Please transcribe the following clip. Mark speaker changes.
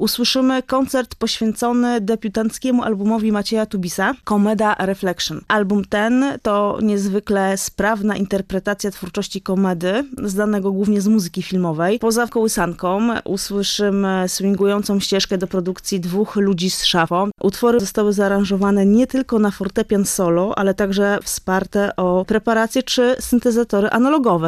Speaker 1: usłyszymy koncert poświęcony debiutanckiemu albumowi Macieja Tubisa, Komeda Reflection. Album ten to niezwykle sprawna interpretacja twórczości komedy, znanego głównie z muzyki filmowej. Poza kołysanką usłyszymy swingującą ścieżkę do produkcji dwóch ludzi z szafą. Utwory zostały zaaranżowane nie tylko na fortepian solo, ale także wsparte o preparacje czy syntezatory analogowe.